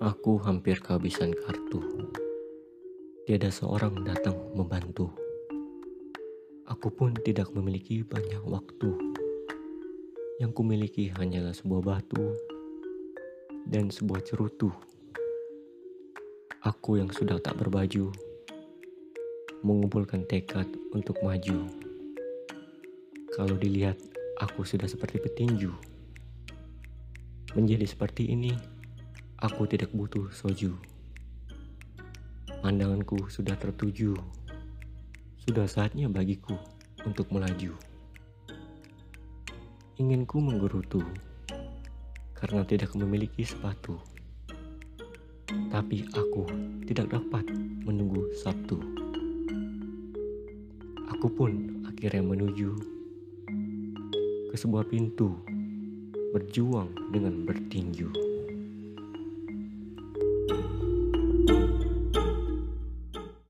Aku hampir kehabisan kartu. Tiada seorang datang membantu. Aku pun tidak memiliki banyak waktu. Yang kumiliki hanyalah sebuah batu dan sebuah cerutu. Aku yang sudah tak berbaju, mengumpulkan tekad untuk maju. Kalau dilihat, aku sudah seperti petinju. Menjadi seperti ini, aku tidak butuh soju. Pandanganku sudah tertuju. Sudah saatnya bagiku untuk melaju. Inginku menggerutu karena tidak memiliki sepatu. Tapi aku tidak dapat menunggu Sabtu. Aku pun akhirnya menuju ke sebuah pintu berjuang dengan bertinju.